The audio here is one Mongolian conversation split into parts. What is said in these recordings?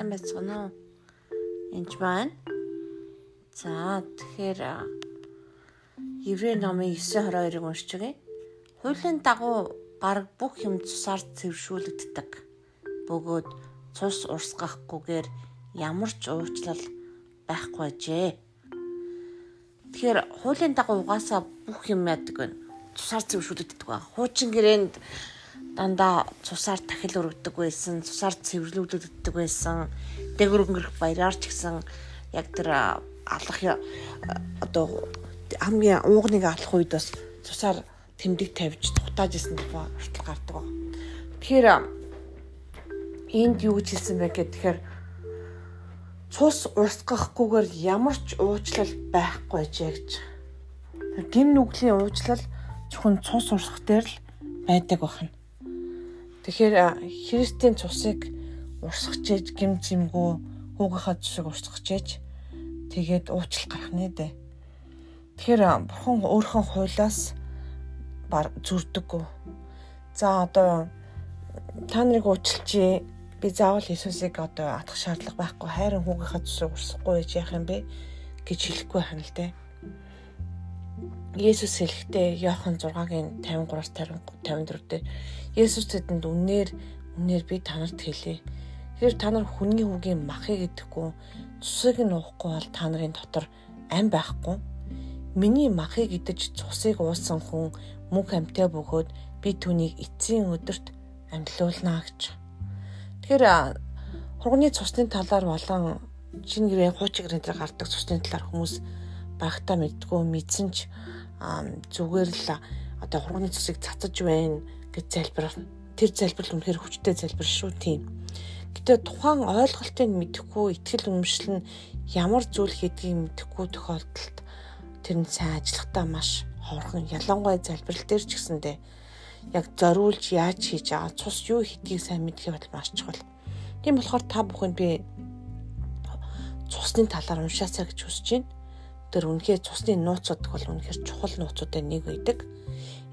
сайн байцгаана уу? Энд байна. За тэгэхээр Еврей номын 9:22-ыг уншиж байгаа. Хуулийн дагуу баг бүх юм цусаар цэвэршүүлэгддэг. Бөгөөд цус урсгахгүйгээр ямар ч уучлал байхгүй ажээ. Тэгэхээр хуулийн дагуу угаасаа бүх юм яадаг байна. Цусаар цэвэршүүлэгддэг ба. Хуучин гэрээнд дандаа цусаар тахил өргөдөг байсан, цусаар цэвэрлүүлэгддэг байсан. Дээгүр өнгөрөх баяраар ч гэсэн яг тэр алах одоо хамгийн уугныг алах үед бас цусаар тэмдэг тавьж тухтааж исэн тухай хүртэл гардаг ба. Тэгэхээр энд юу гэж хэлсэн бэ гэхээр цус урсгахгүйгээр ямар ч уучлал байхгүй жээ гэж. Гим нүглийн уучлал зөвхөн цус урсгах дээр л байдаг байна. Тэгэхээр Христийн цусыг урсгаж ээж гим зэмгүү хүүгийнхаа цусыг урсгаж ээж тэгээд уучлал гарах нэ дээ. Тэгэхээр бурхан өөрхөн хуулиас зүрдэггүй. За одоо та нарыг уучлчи би заавал Иесусыг одоо атах шаардлага байхгүй хайрын хүүгийнхаа цусыг урсгахгүй яах юм бэ гэж хэлэхгүй байна л дээ. Есүс хэлэхдээ Иохан 6-гийн 53-аас 54 дээр Есүс тэдэнд үнээр үнээр би танарт хэлье. Тэгэхээр та нар хүний хүүгийн махыг идэхгүй цусыг нь уухгүй бол та нарын дотор ам байхгүй. Миний махыг идэж цусыг уусан хүн мөнх амьтаа бөгөөд би түүнийг эцсийн өдөрт амьдлуулнаа гэж. Тэгэхээр хурганы цусны талаар болон шинэ гэрээ хуучин гэрээ дээр гардаг цусны талаар хүмүүс багтаа мэддгүү мэдсэн ч зүгээр л одоо хурганы цусыг цацаж байна гэж залбирна. Тэр залбирал үнэхээр хүчтэй залбир шүү тийм. Гэтэ тухайн ойлголтыг мэдэхгүй ихтгэл өмшлөн ямар зүйл хийдгийг мэдэхгүй тохиолдолд тэр нь сайн ажиллахтаа маш ховорхон ялангуяа залбирал дээр ч гэсэндээ яг зориулж яаж хийж байгаа цус юу хийдгийг сайн мэдэх бол маш чухал. Тийм болохоор та бүхэнд би цусны талаар уншаасаа гэж хүсэж байна. Тэр үнэхээр цусны нууцуд бол үнэхээр чухал нууцуудын нэг байдаг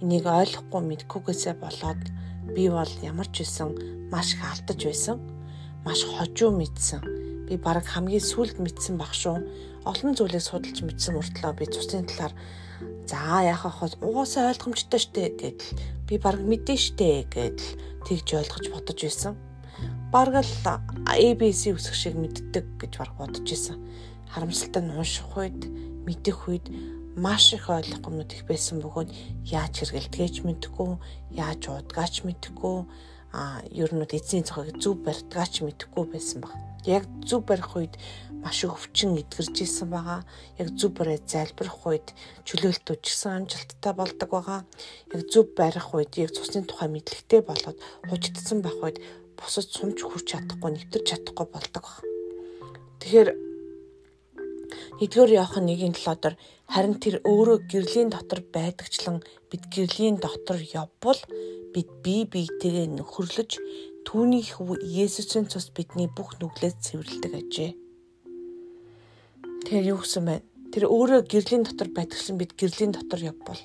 энийг ойлгохгүй мэдхгүйгээсээ болоод би бол ямар ч байсан маш их алдаж байсан. Маш хожуу мэдсэн. Би баг хамгийн сүлд мэдсэн баг шүү. Олон зүйлийг судалж мэдсэн мөртлөө би цусны талаар за яах вэ? Угаасаа ойлгомжтой штэ гэдэл би баг мэдэн штэ гэдэл тэгж ойлгож бодож байсан. Бараг л ABC үсэх шиг мэддэг гэж баг бодож байсан. Харамсалтай нь унших үед мэдэх үед маш их ойлгомжтой их байсан бөгөөд яаж хэрэгэлдгээч мэдэхгүй, яаж уудгаач мэдэхгүй, а ер нь эзний цохыг зөв барьдгаач мэдэхгүй байсан баг. Яг зөв барих үед маш өвчин эдгэрж исэн байгаа. Яг зөв барай залбирах үед чөлөөлт үжигсэн амжилттай болдог байгаа. Яг зөв барих үед яг цусны тухай мэдлэгтэй болоод хужигдсан байх үед бусад сумж хүрч чадахгүй, нэвтэрч чадахгүй болдог баг. Тэгэхээр Нэгдүгээр Иохан 1-7 дээр харин тэр өөрөө гэрлийн дотор байдагчлан бид гэрлийн дотор явбал бид бие биетэйгээ нөхөрлөж түүний хөв Есүсийн цус бидний бүх нүглээс цэвэрлдэг ажээ. Тэр юу гэсэн бэ? Тэр өөрөө гэрлийн дотор байдагчлан бид гэрлийн дотор явбал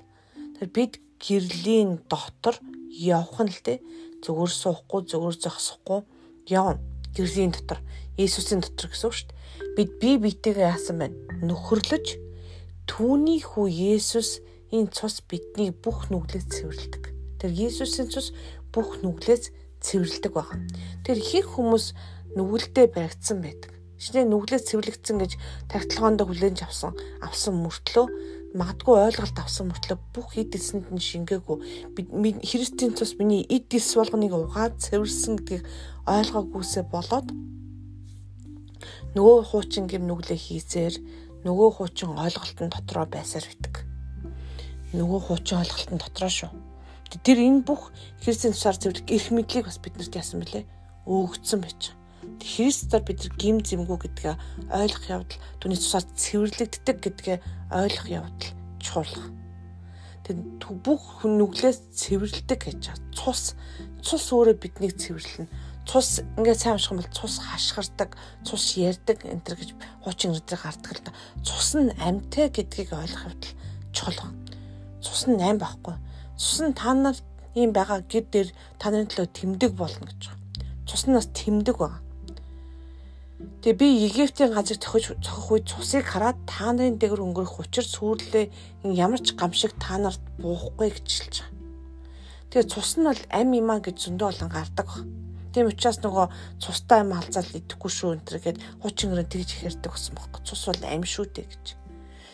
тэр бид гэрлийн дотор явах нь л дээ зүгээр суухгүй зүгээр зогсохгүй явна гэрлийн дотор Есүсийн дотор гэсэн үг шүү дээ бид бие биетэйгээ яасан байна? Нөхөрлөж түүний хүү Есүс энэ цус бидний бүх нүглээс цэвэрлдэг. Тэр Есүсийн цус бүх нүглээс цэвэрлдэг байна. Тэр ихэнх хүмүүс нүгэлдээ баригдсан байдаг. Шинэ нүглээс цэвэрлэгдсэн гэж тагтлагоонд хүлээн авсан авсан мөртлөө магадгүй ойлголт авсан мөртлөө бүх эд эсэнд нь шингээгүй Христийн цус миний эд эс болгоныг угаад цэвэрсэн гэдгийг ойлгоогүйсээ болоод нөгөө хуучин гим нүглээ хийсээр нөгөө хуучин ойлголтын дотроо байсаар битг. Нөгөө хуучин ойлголтын дотроо шүү. Тэр энэ бүх Христийн тусаар зөвлөх эрх мэдлийг бас биднэрт яасан бэлээ? Өөгдсөн байж. Христээр бид гим зэмгүү гэдгээ ойлгох явдал түүний тусаар цэвэрлэгддэг гэдгээ ойлгох явдал чухал. Тэг бүх нүглээс цэвэрлдэг гэж цус цус өөрөө биднийг цэвэрлэнэ цус ингээд сайн унших юм бол цус хашгирдаг, цус ярддаг энэ төр гэж хуучин өдрөөр гардаг л да. Цус нь амьтай гэдгийг ойлгох хэвэл чухал. Цус нь аим байхгүй. Цус нь та нар ийм байгаа гэр дээр та нарын төлөө тэмдэг болно гэж. Цус нь бас тэмдэг байна. Тэгээ би Египтийн газар тохиж цохох үед цусыг хараад та нарын дээгүүр өнгөрөх учир сүрлээ ямар ч гамшиг та нарт буухгүй гэж хэлж байгаа. Тэгээ цус нь бол ам имаа гэж зөндөө болон гардаг баг. Тийм учраас нөгөө цустай ам алзаал идэхгүй шүү энэ төр гэд хучин гэрэн тэгж ихэрдэг болсон байхгүй. Цус бол ам шүү дээ гэж.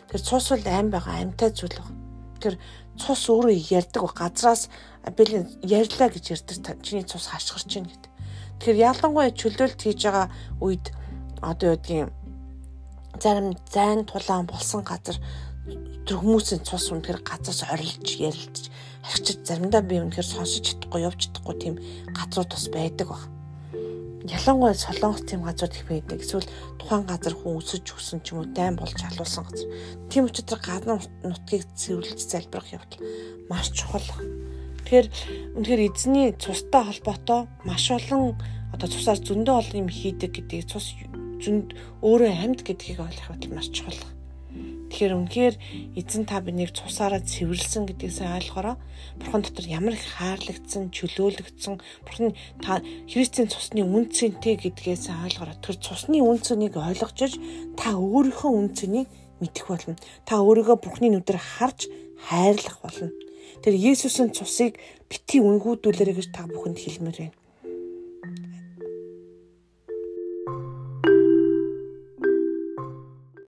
Тэр цус бол ам байгаа амтай зүйл байна. Тэр цус өөрөө ярьдаг газраас бэлэн ярьлаа гэж ярьдаг чиний цус хашгирч байна гэдэг. Тэгэхээр ялангуяа чөлөөлт хийж байгаа үед одоо юудгийн зарим зайн тулаан болсон газар тэр хүмүүсийн цус үнэхээр газраас орилж ярилж ахичиж заримдаа би үнэхээр сонсож чадахгүй явж чадахгүй тийм газрууд бас байдаг баг. Ялангуяа солонгос тийм газар их байдаг. Эсвэл тухайн газар хүн өсөж өгсөн ч юм уу дайм болж халуулсан газар. Тийм учраас гадна нутгийг цэвэрлэж залбирах явдал маш чухал. Тэгэхээр үнэхээр эзний цустай холбоотой маш олон одоо цусаар зөндөө олон юм хийдэг гэдгийг цус зөнд өөрөө амьд гэдгийг ойлгох бол маш чухал. Тэгэхээр үнэхээр эзэн та бинийг цусаараа цэвэрлсэн гэдгийг сайн ойлгохороо бурхан дотор ямар их хаарлагдсан, чөлөөлөгдсөн, бурхан та Христийн цусны үн цэнтэй гэдгээ сайн ойлгохороо тэр цусны үн цэнийг ойлгож та өөрийнхөө үн цэнийг мэдэх болно. Та өөрийгөө бурхны нүдээр харж хайрлах болно. Тэр Есүсийн цусыг бити үнгүүдүүлээрэй гэж та бүхэнд хэлмээр байна.